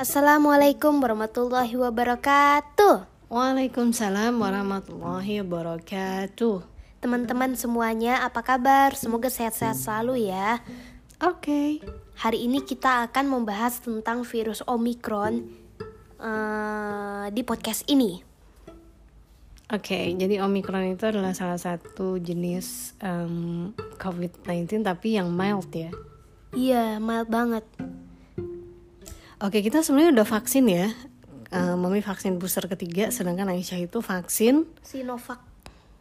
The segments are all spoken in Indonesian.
Assalamualaikum warahmatullahi wabarakatuh. Waalaikumsalam warahmatullahi wabarakatuh. Teman-teman semuanya, apa kabar? Semoga sehat-sehat selalu ya. Oke. Hari ini kita akan membahas tentang virus Omicron eh, di podcast ini. Oke, jadi Omicron itu adalah salah satu jenis em, COVID-19 tapi yang mild ya. Iya, mild banget. Oke, kita sebenarnya udah vaksin ya. Eh, Mami vaksin booster ketiga, sedangkan Aisyah itu vaksin Sinovac.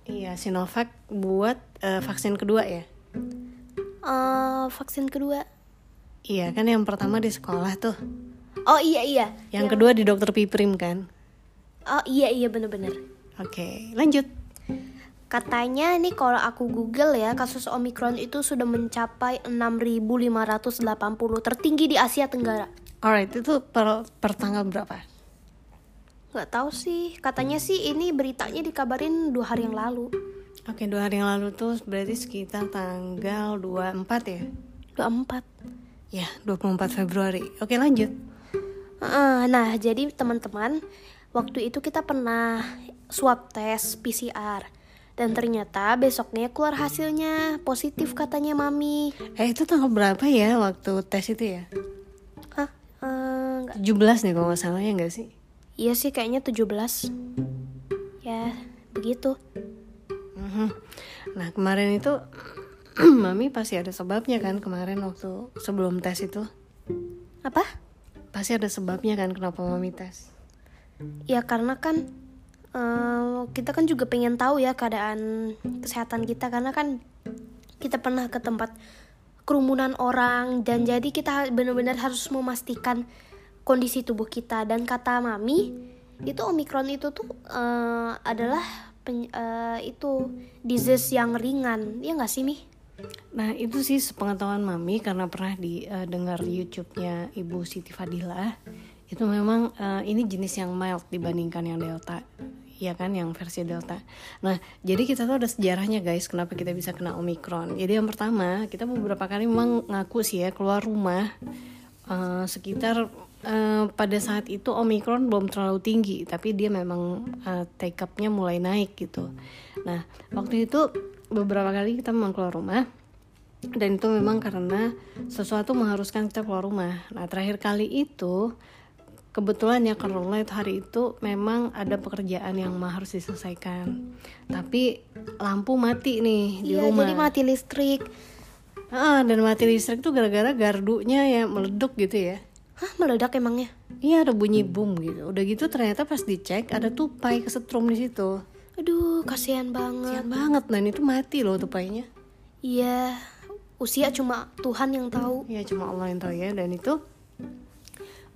iya Sinovac buat eh, vaksin kedua ya. Eh, vaksin kedua. Iya kan yang pertama di sekolah tuh, Oh iya iya. yang kedua di dokter Piprim kan. Oh iya iya bener-bener. Oke, lanjut. Katanya nih kalau aku google ya kasus Omicron itu sudah mencapai 6.580 tertinggi di Asia Tenggara. Alright, itu per, per tanggal berapa? Nggak tahu sih, katanya sih ini beritanya dikabarin dua hari yang lalu. Oke, dua hari yang lalu tuh berarti sekitar tanggal 24 ya? 24. Ya, 24 Februari. Oke, lanjut. Heeh, Nah, jadi teman-teman, waktu itu kita pernah swab tes PCR. Dan ternyata besoknya keluar hasilnya positif katanya mami. Eh, itu tanggal berapa ya waktu tes itu ya? Eh, nggak 17 nih kalau nggak salah ya nggak sih? Iya sih kayaknya 17 Ya begitu Mhm. Nah, kemarin itu Mami pasti ada sebabnya kan kemarin waktu sebelum tes itu. Apa? Pasti ada sebabnya kan kenapa Mami tes. Ya karena kan eh, Kita kan juga pengen tahu ya keadaan kesehatan kita Karena kan kita pernah ke tempat kerumunan orang Dan jadi kita benar-benar harus memastikan kondisi tubuh kita Dan kata mami itu Omicron itu tuh eh, adalah pen- eh, itu disease yang ringan Ya nggak sih Mi? Nah, itu sih sepengetahuan Mami karena pernah didengar YouTube-nya Ibu Siti Fadilah. Itu memang eh, ini jenis yang mild dibandingkan yang Delta. Ya kan, yang versi Delta. Nah, jadi kita tuh ada sejarahnya guys, kenapa kita bisa kena Omicron. Jadi yang pertama, kita beberapa kali memang ngaku sih ya keluar rumah eh, sekitar eh, pada saat itu Omicron belum terlalu tinggi, tapi dia memang eh, take up-nya mulai naik gitu. Nah, waktu itu beberapa kali kita memang keluar rumah dan itu memang karena sesuatu mengharuskan kita keluar rumah. Nah, terakhir kali itu kebetulan ya karena itu hari itu memang ada pekerjaan yang mah harus diselesaikan. Tapi lampu mati nih di Iya rumah. jadi mati listrik Ah, dan mati listrik tuh gara-gara gardunya ya meleduk gitu ya. Hah meledak emangnya? Iya ada bunyi boom gitu. Udah gitu ternyata pas dicek ada tupai kesetrum di situ. Aduh kasihan banget Kasian banget dan itu mati loh tupainya. Iya, usia cuma Tuhan yang tahu. Ya cuma Allah yang tahu ya dan itu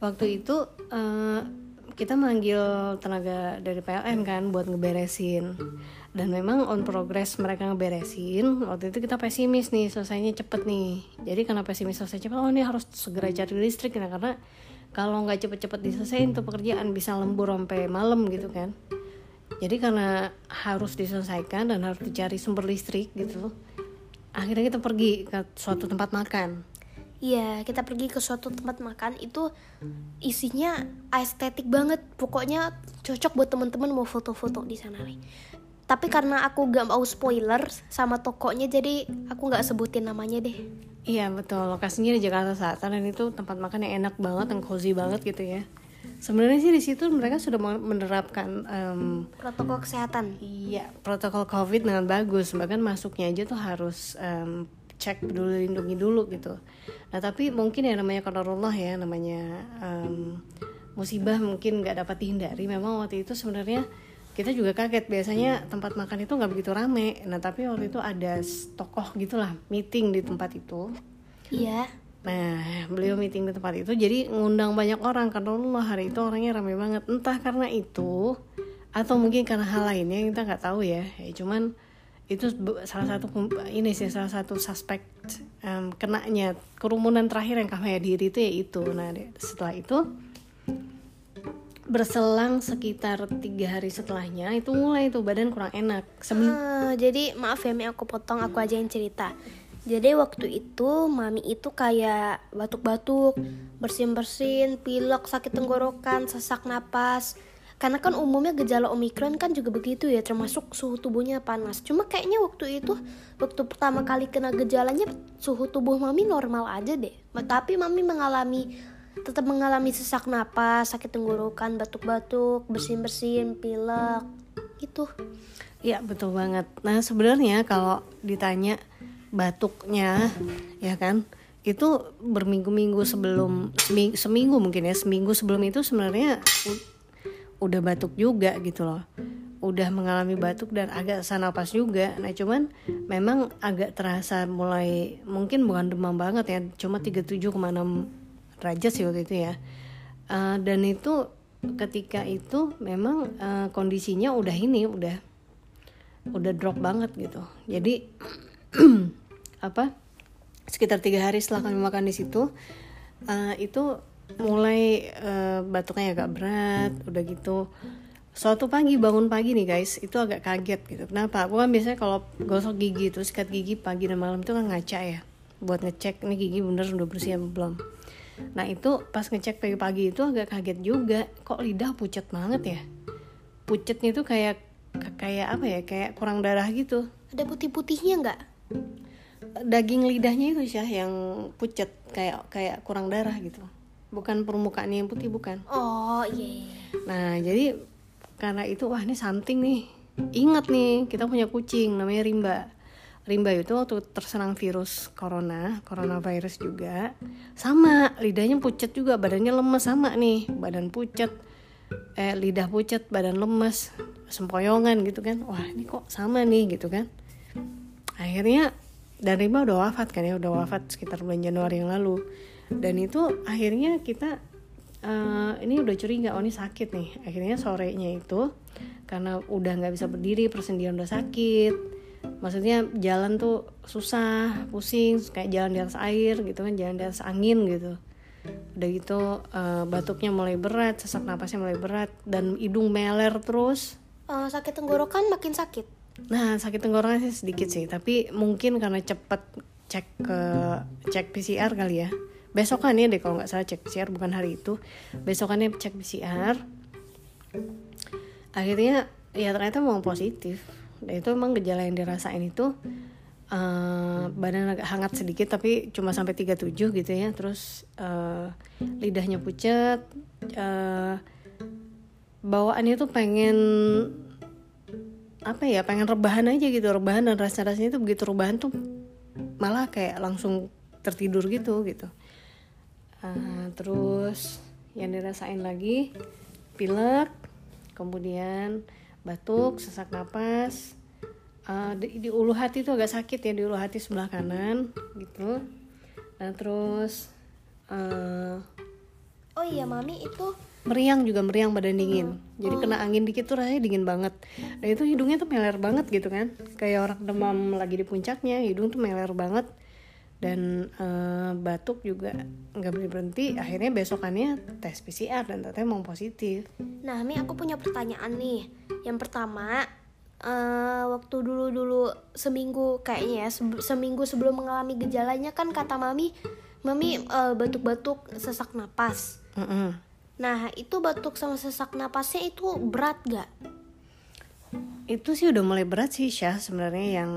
waktu itu eh, kita manggil tenaga dari PLN kan buat ngeberesin. Dan memang on progress mereka ngeberesin waktu itu kita pesimis nih selesainya cepet nih. Jadi karena pesimis selesai cepet oh ini harus segera cari listrik nah, karena kalau nggak cepet-cepet diselesain tuh pekerjaan bisa lembur sampai malam gitu kan. Jadi karena harus diselesaikan dan harus dicari sumber listrik gitu akhirnya kita pergi ke suatu tempat makan Iya, kita pergi ke suatu tempat makan itu isinya estetik banget. Pokoknya cocok buat teman-teman mau foto-foto di sana nih. Tapi karena aku gak mau spoiler sama tokonya, jadi aku nggak sebutin namanya deh. Iya betul, lokasinya di Jakarta Selatan dan itu tempat makan yang enak banget, yang cozy banget gitu ya. Sebenarnya sih di situ mereka sudah men- menerapkan em, Protokol kesehatan. iya protokol COVID dengan bagus, bahkan masuknya aja tuh harus em, cek peduli lindungi dulu gitu. Nah tapi mungkin ya namanya kodarullah ya, namanya em, musibah mungkin nggak dapat dihindari. Memang waktu itu sebenarnya kita juga kaget biasanya tempat makan itu nggak begitu rame. Nah tapi waktu itu ada tokoh gitulah meeting di tempat itu. Iya. Nah, beliau meeting di tempat itu jadi ngundang banyak orang karena Allah hari itu orangnya ramai banget. Entah karena itu atau mungkin karena hal lainnya kita nggak tahu ya. ya cuman itu salah satu ini sih salah satu suspek em, kenanya kerumunan terakhir yang kami hadiri itu ya itu. Nah, setelah itu berselang sekitar tiga hari setelahnya itu mulai tuh badan kurang enak. Seminggu Ah, jadi maaf ya Mi aku potong aku aja yang cerita. Jadi waktu itu mami itu kayak batuk-batuk, bersin-bersin, pilek, sakit tenggorokan, sesak napas. Karena kan umumnya gejala omikron kan juga begitu ya, termasuk suhu tubuhnya panas. Cuma kayaknya waktu itu, waktu pertama kali kena gejalanya suhu tubuh mami normal aja deh. Tapi mami mengalami tetap mengalami sesak napas, sakit tenggorokan, batuk-batuk, bersin-bersin, pilek, gitu. Iya betul banget. Nah sebenarnya kalau ditanya batuknya ya kan itu berminggu-minggu sebelum seminggu mungkin ya seminggu sebelum itu sebenarnya udah batuk juga gitu loh. Udah mengalami batuk dan agak sana pas juga. Nah cuman memang agak terasa mulai mungkin bukan demam banget ya cuma 37,6 derajat sih waktu itu ya. Uh, dan itu ketika itu memang uh, kondisinya udah ini udah udah drop banget gitu. Jadi apa sekitar tiga hari setelah kami makan di situ uh, itu mulai uh, batuknya agak berat udah gitu. Suatu pagi bangun pagi nih guys itu agak kaget gitu. Kenapa? Aku kan biasanya kalau gosok gigi terus sikat gigi pagi dan malam itu kan ngaca ya buat ngecek ini gigi bener udah bersih apa belum. Nah itu pas ngecek pagi-pagi itu agak kaget juga. Kok lidah pucat banget ya? Pucetnya itu kayak kayak apa ya? Kayak kurang darah gitu. Ada putih-putihnya nggak? Daging lidahnya itu sih yang pucat kayak kayak kurang darah gitu bukan permukaannya yang putih bukan. Oh iya yeah. nah jadi karena itu wah ini something nih. Ingat nih kita punya kucing namanya Rimba. Rimba itu waktu terserang virus corona coronavirus juga sama lidahnya pucat juga badannya lemes sama nih. Badan pucat eh lidah pucat badan lemes sempoyongan gitu kan. Wah ini kok sama nih gitu kan. Akhirnya dan Rima udah wafat kan ya udah wafat sekitar bulan Januari yang lalu dan itu akhirnya kita uh, ini udah curiga oh ini sakit nih. Akhirnya sorenya itu karena udah nggak bisa berdiri persendian udah sakit. Maksudnya jalan tuh susah pusing kayak jalan di atas air gitu kan jalan di atas angin gitu. Udah gitu uh, batuknya mulai berat sesak napasnya mulai berat dan hidung meler terus. Uh, sakit tenggorokan makin sakit? Nah sakit tenggorokan sih sedikit sih, tapi mungkin karena cepet cek ke cek PCR kali ya. Besokannya deh kalau nggak salah cek PCR bukan hari itu. Besokannya cek PCR. Akhirnya ya ternyata memang positif. Dan itu emang gejala yang dirasain itu uh, badan agak hangat sedikit tapi cuma sampai 37 gitu ya. Terus uh, lidahnya pucat. Uh, bawaannya tuh pengen apa ya pengen rebahan aja gitu rebahan dan rasa rasanya itu begitu rebahan tuh malah kayak langsung tertidur gitu gitu uh, terus yang dirasain lagi pilek kemudian batuk sesak napas uh, di, di ulu hati itu agak sakit ya di ulu hati sebelah kanan gitu. Nah terus uh, oh iya mami itu meriang juga meriang badan dingin. Jadi kena angin dikit tuh rasanya dingin banget. Dan itu hidungnya tuh meler banget gitu kan. Kayak orang demam lagi di puncaknya hidung tuh meler banget dan uh, batuk juga nggak berhenti berhenti. Akhirnya besokannya tes PCR dan ternyata emang positif. Nah Mi aku punya pertanyaan nih. Yang pertama uh, waktu dulu dulu seminggu kayaknya ya seminggu sebelum mengalami gejalanya kan kata mami mami uh, batuk-batuk sesak napas. Mm -hmm Nah, itu batuk sama sesak napasnya itu berat gak? Itu sih udah mulai berat sih Syah sebenarnya yang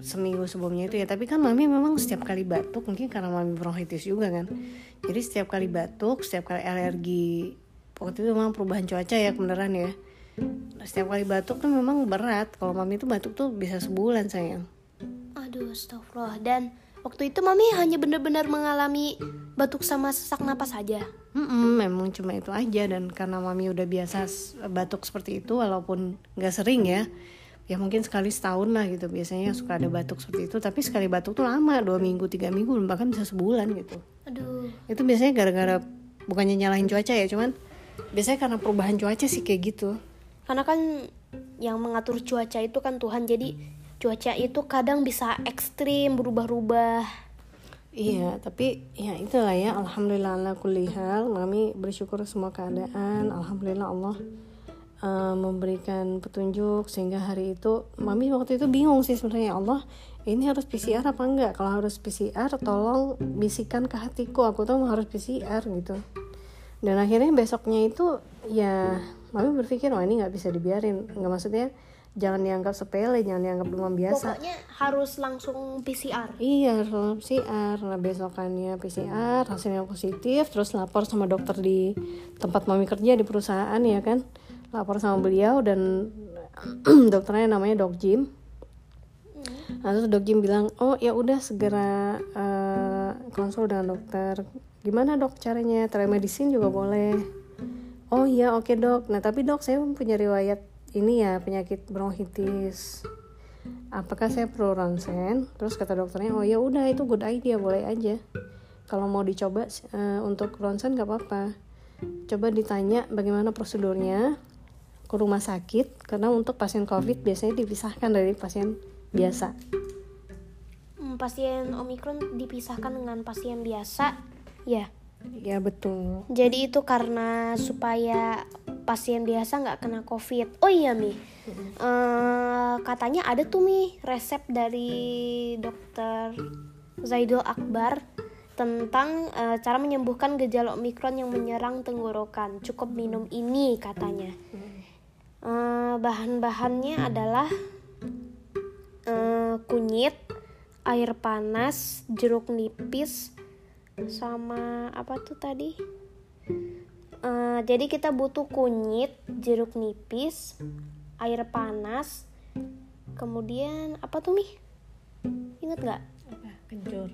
seminggu sebelumnya itu ya. Tapi kan mami memang setiap kali batuk mungkin karena mami bronkitis juga kan. Jadi setiap kali batuk, setiap kali alergi, waktu itu memang perubahan cuaca ya kebenaran ya. Setiap kali batuk kan memang berat. Kalau mami itu batuk tuh bisa sebulan sayang. Aduh, astagfirullah. Dan waktu itu mami hanya benar-benar mengalami batuk sama sesak napas saja. Mm-mm, memang cuma itu aja. Dan karena mami udah biasa batuk seperti itu walaupun nggak sering ya ya mungkin sekali setahun lah gitu. Biasanya suka ada batuk seperti itu. Tapi sekali batuk tuh lama dua minggu tiga minggu bahkan bisa sebulan gitu. Aduh. Itu biasanya gara-gara bukannya nyalahin cuaca ya cuman biasanya karena perubahan cuaca sih kayak gitu. Karena kan yang mengatur cuaca itu kan Tuhan. Jadi cuaca itu kadang bisa ekstrim berubah-ubah Iya, tapi ya itulah ya. Alhamdulillah ala kulli hal. Mami bersyukur semua keadaan. Alhamdulillah Allah uh, memberikan petunjuk sehingga hari itu Mami waktu itu bingung sih sebenarnya ya Allah. ini harus PCR apa enggak kalau harus PCR tolong bisikan ke hatiku aku tuh harus PCR gitu dan akhirnya besoknya itu ya mami berpikir wah ini nggak bisa dibiarin nggak maksudnya jangan dianggap sepele jangan dianggap demam biasa pokoknya harus langsung PCR iya harus PCR nah besokannya PCR hasilnya positif terus lapor sama dokter di tempat mami kerja di perusahaan ya kan lapor sama beliau dan dokternya namanya dok Jim Nah, terus dok Jim bilang, oh ya udah segera uh, konsul dengan dokter. Gimana dok caranya? Telemedicine juga boleh. Oh iya oke okay, dok. Nah tapi dok saya punya riwayat ini ya penyakit bronkitis. Apakah saya perlu ronsen? Terus kata dokternya, oh ya udah itu good idea boleh aja. Kalau mau dicoba uh, untuk ronsen gak apa-apa. Coba ditanya bagaimana prosedurnya ke rumah sakit karena untuk pasien COVID biasanya dipisahkan dari pasien biasa. Hmm, pasien Omikron dipisahkan dengan pasien biasa, ya. Ya betul. Jadi itu karena supaya pasien biasa nggak kena COVID. Oh iya mi, uh, katanya ada tuh mi resep dari dokter Zaidul Akbar tentang uh, cara menyembuhkan gejala Omikron yang menyerang tenggorokan. Cukup minum ini katanya. Uh, bahan-bahannya adalah uh, kunyit, air panas, jeruk nipis, sama apa tuh tadi? Uh, jadi kita butuh kunyit, jeruk nipis, air panas, kemudian apa tuh mi? Ingat nggak? Apa? Kencur.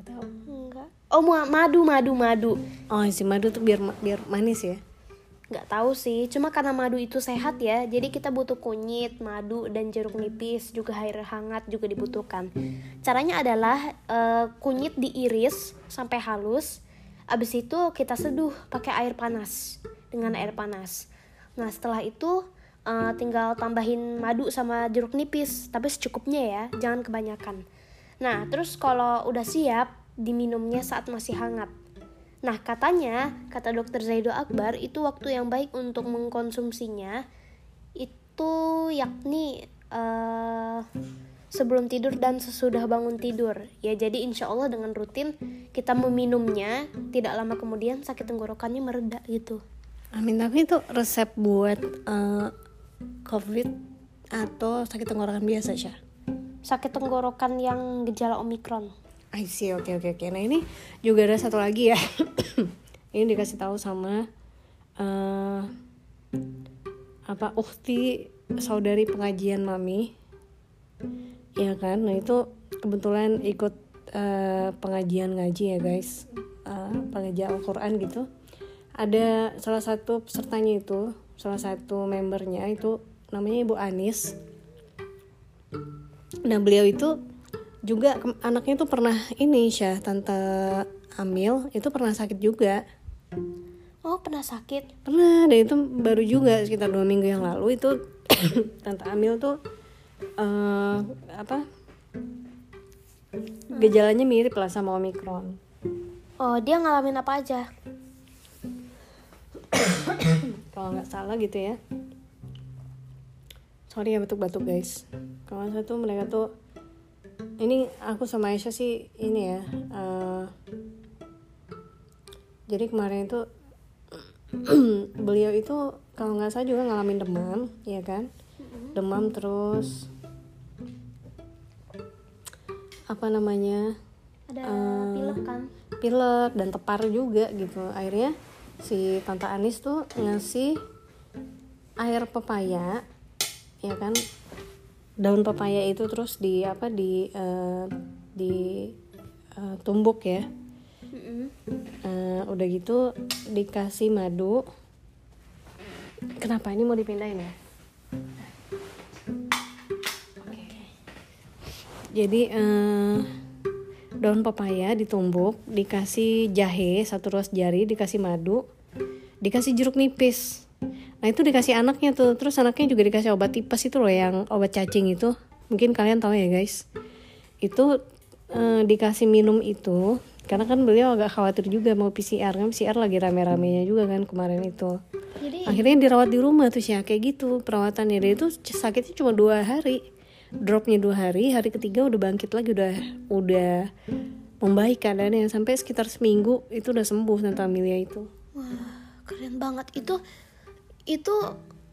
Tahu. Enggak. Oh madu, madu, madu. Oh si madu tuh biar biar manis ya? nggak tahu sih cuma karena madu itu sehat ya jadi kita butuh kunyit madu dan jeruk nipis juga air hangat juga dibutuhkan caranya adalah uh, kunyit diiris sampai halus abis itu kita seduh pakai air panas dengan air panas. Nah setelah itu uh, tinggal tambahin madu sama jeruk nipis tapi secukupnya ya jangan kebanyakan. Nah terus kalau udah siap diminumnya saat masih hangat. Nah, katanya, kata dokter Zaido Akbar, itu waktu yang baik untuk mengkonsumsinya itu yakni uh, sebelum tidur dan sesudah bangun tidur. Ya, jadi insya Allah dengan rutin kita meminumnya, tidak lama kemudian sakit tenggorokannya mereda gitu. Amin, tapi itu resep buat uh, COVID atau sakit tenggorokan biasa, Syah? Sakit tenggorokan yang gejala Omikron. I see, oke okay, oke okay, oke. Okay. Nah ini juga ada satu lagi ya. ini dikasih tahu sama uh, apa ukti saudari pengajian mami, ya kan? Nah itu kebetulan ikut uh, pengajian ngaji ya guys, uh, pengajian Al-Quran gitu. Ada salah satu pesertanya itu, salah satu membernya itu namanya Ibu Anis. Nah beliau itu juga anaknya tuh pernah ini Syah tante Amil itu pernah sakit juga oh pernah sakit pernah dan itu baru juga sekitar dua minggu yang lalu itu tante Amil tuh uh, apa? Gejalanya mirip lah sama Omikron oh dia ngalamin apa aja? Kalau nggak salah gitu ya. Sorry ya batuk-batuk guys. Kalau satu mereka tuh ini aku sama Aisyah sih ini ya uh, jadi kemarin itu beliau itu kalau nggak salah juga ngalamin demam ya kan demam terus. Apa namanya? Ada uh, pilek kan? pilek dan tepar juga gitu. Akhirnya si tante Anis tuh ngasih air pepaya ya kan? Daun pepaya itu terus di apa di uh, di uh, tumbuk ya. Uh, udah gitu dikasih madu. Kenapa? Ini mau dipindahin ya jadi uh, daun pepaya ditumbuk dikasih jahe satu ruas jari dikasih madu dikasih jeruk nipis Nah itu dikasih anaknya tuh, terus anaknya juga dikasih obat tipes itu loh yang obat cacing itu. Mungkin kalian tahu ya guys. Itu eh, dikasih minum itu karena kan beliau agak khawatir juga mau PCR kan PCR lagi rame-ramenya juga kan kemarin itu. Jadi akhirnya dirawat di rumah tuh sih kayak gitu perawatannya. Dan itu sakitnya cuma dua hari. Dropnya dua hari hari ketiga udah bangkit lagi udah udah membaik keadaannya. Sampai sekitar seminggu itu udah sembuh tante Amelia itu. Wah, keren banget. Itu itu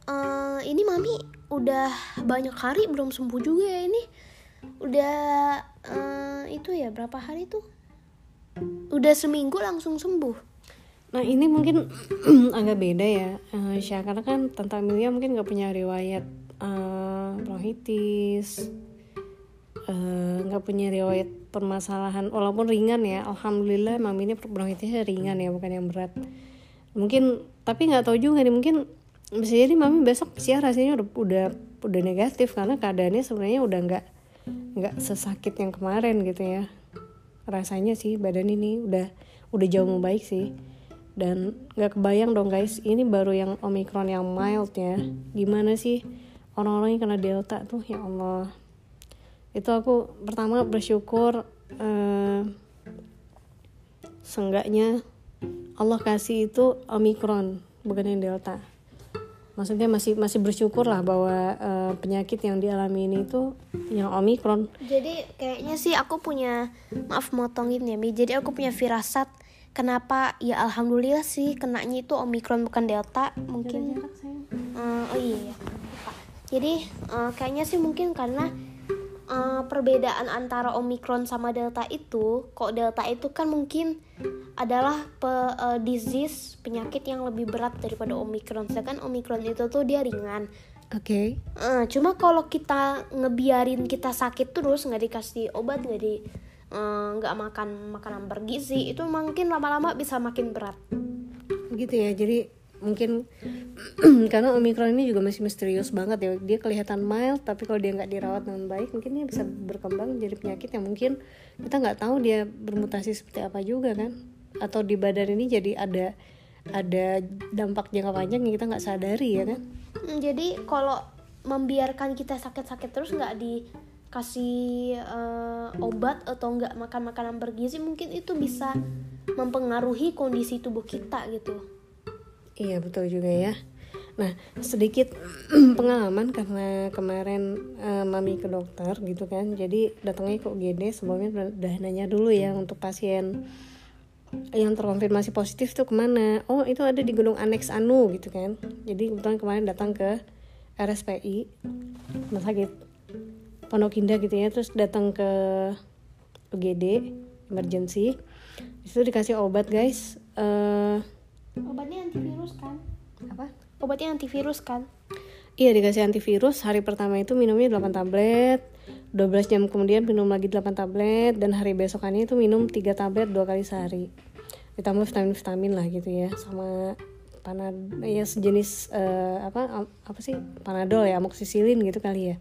eh, ini mami udah banyak hari belum sembuh juga ya ini. Udah eh, itu ya berapa hari tuh? Udah seminggu langsung sembuh. Nah ini mungkin agak beda ya. Uh, Syah Karena kan Tante Amelia mungkin gak punya riwayat uh, bronkitis eh, nggak uh, punya riwayat permasalahan walaupun ringan ya alhamdulillah mami ini bronkitisnya ringan ya bukan yang berat. Mungkin tapi nggak tahu juga nih mungkin bisa jadi mami besok sih rasanya udah udah udah negatif karena keadaannya sebenarnya udah nggak nggak sesakit yang kemarin gitu ya. Rasanya sih badan ini udah udah jauh membaik sih. Dan nggak kebayang dong guys ini baru yang omikron yang mild ya. Gimana sih orang-orang yang kena delta tuh ya Allah. Itu aku pertama bersyukur uh, seenggaknya Allah kasih itu omikron bukan yang delta. Maksudnya masih masih bersyukur lah bahwa uh, penyakit yang dialami ini itu yang omikron jadi kayaknya sih aku punya maaf motongin ya mi. Jadi aku punya firasat kenapa ya alhamdulillah sih kenanya itu omikron bukan delta? Mungkin uh, oh iya, iya. Jadi uh, kayaknya sih mungkin karena uh, perbedaan antara omikron sama delta itu kok delta itu kan mungkin adalah pe, uh, disease penyakit yang lebih berat daripada omikron sedangkan omikron itu tuh dia ringan Oke. Okay. Uh, cuma kalau kita ngebiarin kita sakit terus nggak dikasih obat nggak di nggak uh, makan makanan bergizi itu mungkin lama-lama bisa makin berat gitu ya jadi mungkin karena omikron ini juga masih misterius banget ya. Dia kelihatan mild tapi kalau dia nggak dirawat dengan baik mungkin dia bisa berkembang jadi penyakit yang mungkin kita nggak tahu dia bermutasi seperti apa juga kan. Atau di badan ini jadi ada ada dampak jangka panjang yang kita nggak sadari ya kan. Hmm, jadi kalau membiarkan kita sakit-sakit terus nggak di kasih uh, obat atau enggak makan makanan bergizi mungkin itu bisa mempengaruhi kondisi tubuh kita gitu. Iya betul juga ya. Nah sedikit pengalaman karena kemarin uh, mami ke dokter gitu kan, jadi datangnya ke UGD sebelumnya udah nanya dulu ya untuk pasien yang terkonfirmasi positif tuh ke mana. Oh itu ada di gedung aneks anu gitu kan. Jadi kebetulan kemarin datang ke RSPI rumah sakit Pondok Indah gitu ya. Terus datang ke UGD emergency. Itu dikasih obat guys. Uh, obatnya antivirus kan? Apa? Obatnya antivirus kan? Iya dikasih antivirus. Hari pertama itu minumnya 8 tablet. 12 jam kemudian minum lagi 8 tablet. Dan hari besokannya itu minum 3 tablet dua kali sehari. Ditambah vitamin-vitamin lah gitu ya. Sama panad ya sejenis uh, apa apa sih? Panadol ya amoxicillin gitu kali ya.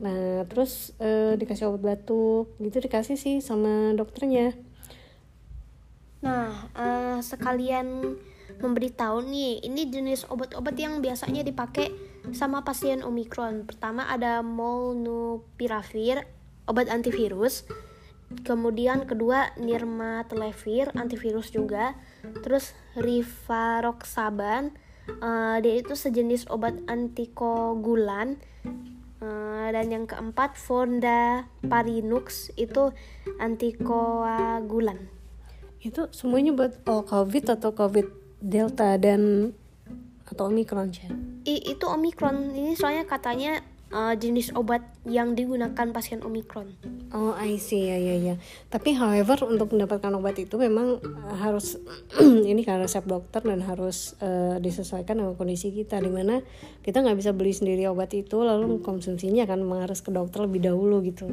Nah terus uh, dikasih obat batuk. Gitu dikasih sih sama dokternya nah uh, sekalian memberitahu nih ini jenis obat-obat yang biasanya dipakai sama pasien omikron pertama ada molnupiravir obat antivirus. Kemudian kedua nirmatrelvir antivirus juga. Terus rivaroxaban uh, dia itu sejenis obat antikogulan Eh, dan yang keempat Fonda Parinux itu antikoagulan. Itu semuanya buat oh, COVID atau COVID Delta dan atau Omikron ya? itu Omikron ini soalnya katanya uh, jenis obat yang digunakan pasien Omikron. Oh, I see ya ya ya. Tapi however untuk mendapatkan obat itu memang uh, harus ini karena resep dokter dan harus uh, disesuaikan dengan kondisi kita di mana kita nggak bisa beli sendiri obat itu lalu konsumsinya kan memang harus ke dokter lebih dahulu gitu.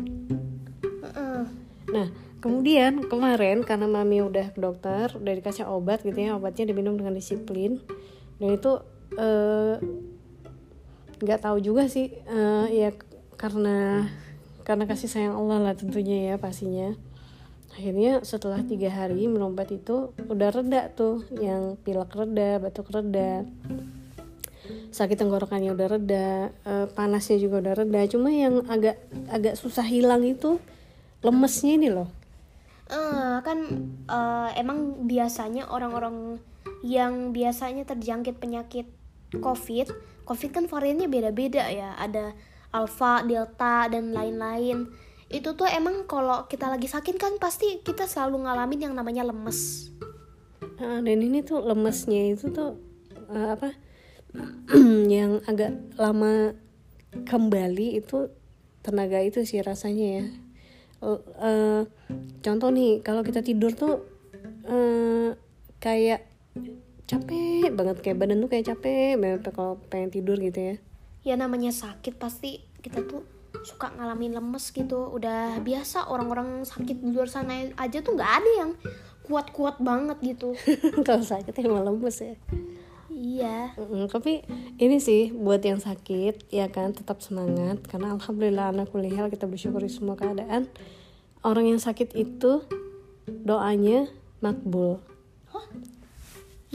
Nah, kemudian kemarin karena mami udah ke dokter, udah dikasih obat gitu ya, obatnya diminum dengan disiplin. Dan itu uh, nggak tahu juga sih uh, ya karena karena kasih sayang Allah lah tentunya ya pastinya akhirnya setelah tiga hari obat itu udah reda tuh yang pilek reda batuk reda sakit tenggorokannya udah reda uh, panasnya juga udah reda cuma yang agak agak susah hilang itu lemesnya ini loh uh, kan uh, emang biasanya orang-orang yang biasanya terjangkit penyakit covid covid kan variannya beda-beda ya. Ada alfa delta dan lain-lain. Itu tuh emang kalau kita lagi sakit kan pasti kita selalu ngalamin yang namanya lemes. Ah, dan ini tuh lemesnya itu tuh eh, apa yang agak lama kembali itu tenaga itu sih rasanya ya Eh, eh, contoh nih kalau kita tidur tuh eh, kayak capek banget kayak badan tuh kayak capek banget kalau pengen tidur gitu ya. Ya namanya sakit pasti kita tuh suka ngalamin lemes gitu. Udah biasa orang-orang sakit di luar sana aja tuh nggak ada yang kuat-kuat banget gitu. Kalau sakit emang lemes ya iya. Mm, tapi ini sih buat yang sakit ya kan tetap semangat. Karena alhamdulillah anak kuliah kita bersyukuri semua keadaan. Orang yang sakit itu doanya makbul.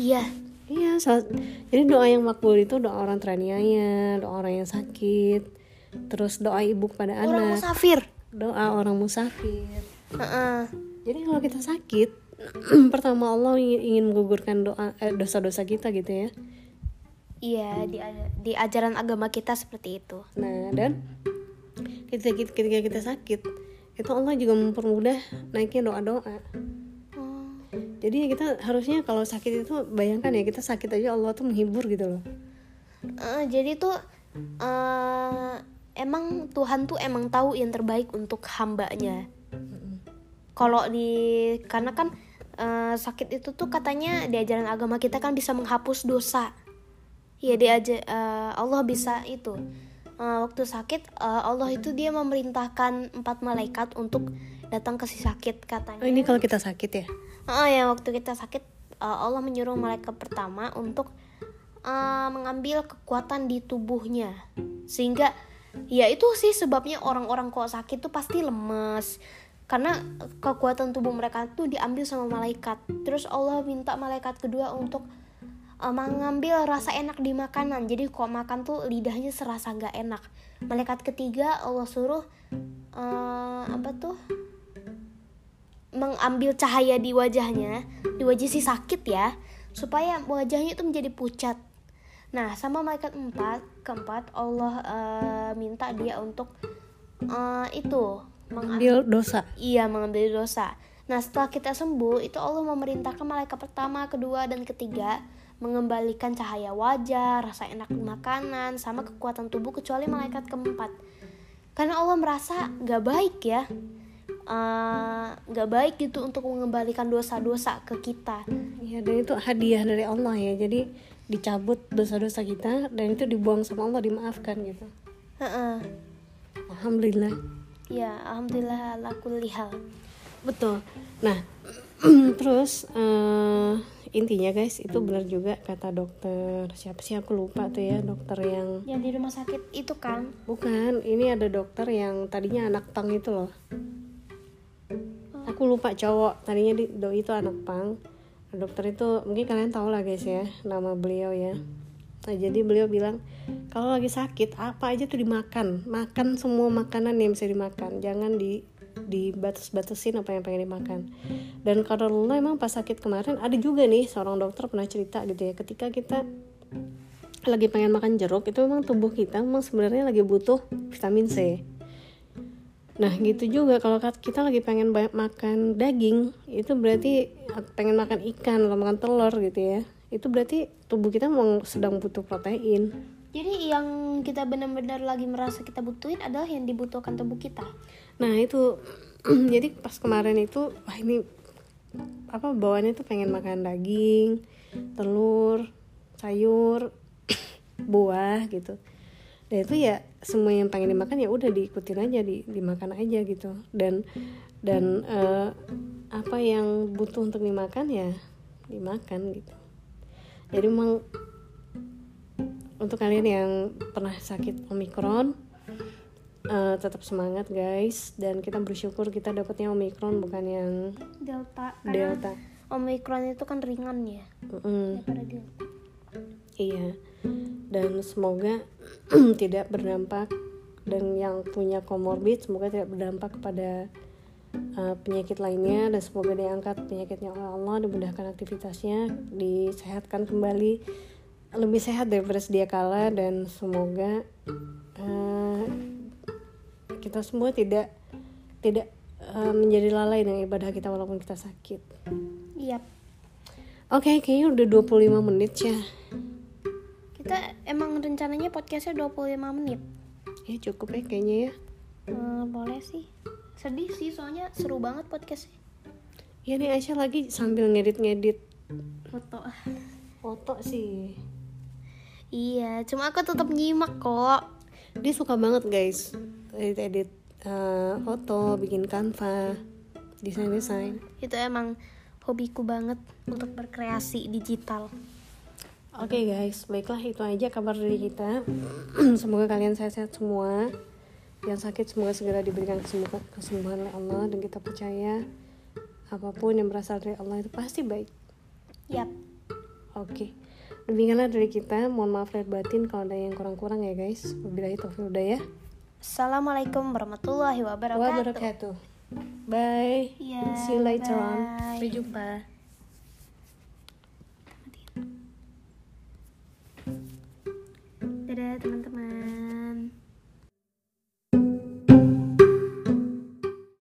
Iya. Iya saat- jadi doa yang makbul itu doa orang teraniaya doa orang yang sakit. Terus doa ibu kepada orang anak. musafir? Doa orang musafir. Heeh. jadi kalau kita sakit pertama Allah ingin, menggugurkan doa eh, dosa-dosa kita gitu ya iya di di ajaran agama kita seperti itu Nah, dan ketika, ketika kita sakit, itu Allah juga mempermudah naiknya doa-doa. Oh. Jadi ya kita harusnya kalau sakit itu bayangkan ya kita sakit aja Allah tuh menghibur gitu loh. Eh, jadi tuh eh emang Tuhan tuh emang tahu yang terbaik untuk hambanya. Kalau di karena kan eh, sakit itu tuh katanya di ajaran agama kita kan bisa menghapus dosa. Ya di aja eh, Allah bisa itu. Eh, waktu sakit eh, Allah itu dia memerintahkan empat malaikat untuk datang ke si sakit katanya. Oh, ini kalau kita sakit ya. Ah ya waktu kita sakit uh, Allah menyuruh malaikat pertama untuk uh, mengambil kekuatan di tubuhnya sehingga ya itu sih sebabnya orang-orang kok sakit tuh pasti lemes karena kekuatan tubuh mereka tuh diambil sama malaikat. Terus Allah minta malaikat kedua untuk uh, mengambil rasa enak di makanan. Jadi kok makan tuh lidahnya serasa gak enak. Malaikat ketiga Allah suruh uh, apa tuh? Mengambil cahaya di wajahnya, di wajah si sakit ya, supaya wajahnya itu menjadi pucat. Nah, sama malaikat empat, keempat Allah eh, minta dia untuk eh, itu mengambil Ambil dosa. iya mengambil dosa. Nah, setelah kita sembuh, itu Allah memerintahkan malaikat pertama, kedua, dan ketiga mengembalikan cahaya wajah, rasa enak di makanan, sama kekuatan tubuh kecuali malaikat keempat. Karena Allah merasa gak baik ya, eh, nggak baik gitu untuk mengembalikan dosa-dosa ke kita. Iya, dan itu hadiah dari Allah ya. Jadi dicabut dosa-dosa kita dan itu dibuang sama Allah dimaafkan gitu. Heeh. Alhamdulillah. Ya, alhamdulillah ala kulli hal. Betul. Nah, terus eh, intinya guys itu benar juga kata dokter siapa sih aku lupa tuh ya dokter yang Yang di rumah sakit itu kan, bukan ini ada dokter yang tadinya anak pang itu loh. Aku lupa cowok tadinya di doi itu anak pang. Dokter itu mungkin kalian tahu lah guys ya nama beliau ya. Nah, jadi beliau bilang kalau lagi sakit apa aja tuh dimakan, makan semua makanan yang bisa dimakan, jangan di dibatas-batasin apa yang pengen dimakan. Dan kalau lo emang pas sakit kemarin ada juga nih seorang dokter pernah cerita gitu ya, ketika kita lagi pengen makan jeruk itu memang tubuh kita memang sebenarnya lagi butuh vitamin C. Nah gitu juga kalau kita lagi pengen banyak makan daging itu berarti pengen makan ikan atau makan telur gitu ya itu berarti tubuh kita memang sedang butuh protein. jadi yang kita benar-benar lagi merasa kita butuhin adalah yang dibutuhkan tubuh kita. Nah itu jadi pas kemarin itu wah ini apa bawaannya tuh pengen makan daging, telur, sayur, buah gitu. Dan itu ya semua yang pengen dimakan ya udah diikutin aja di dimakan aja gitu. Dan dan eh, apa yang butuh untuk dimakan ya dimakan gitu. Jadi memang untuk kalian yang pernah sakit omikron eh, tetap semangat guys. Dan kita bersyukur kita dapatnya omikron bukan yang Delta. delta. Omikron itu kan ringan ya. Daripada delta. iya. Dan semoga tidak berdampak dan yang punya komorbid semoga tidak berdampak kepada eh, penyakit lainnya dan semoga diangkat penyakitnya oleh Allah dimudahkan aktivitasnya disehatkan kembali lebih sehat daripada sedia kala dan semoga eh, kita semua tidak tidak uh, menjadi lalai dengan ibadah kita walaupun kita sakit. Iya. Oke, kayaknya udah 25 menit ya. Kita emang rencananya podcastnya 25 menit. Ya cukup ya kayaknya ya. Eh, boleh sih. Sedih sih soalnya seru banget podcastnya. Ya nih Aisyah lagi sambil ngedit-ngedit Foto. foto sih. Iya, cuma aku tetap nyimak kok. Dia suka banget guys edit-edit uh, foto, bikin kanva, desain-desain. Itu emang hobiku banget untuk berkreasi digital. Oke guys, baiklah itu aja kabar dari kita. semoga kalian sehat-sehat semua. Yang sakit semoga segera diberikan kesembuhan, kesembuhan oleh Allah dan kita percaya apa pun yang berasal dari Allah itu pasti baik. Yap. Oke. Demikianlah dari kita. Mohon maaf lahir batin kalau ada yang kurang-kurang ya guys. Wabillahi taufiq ya. Assalamualaikum warahmatullahi wabarakatuh. Wabarakatuh. Bye. Iya, See you later on. bye. Sampai jumpa.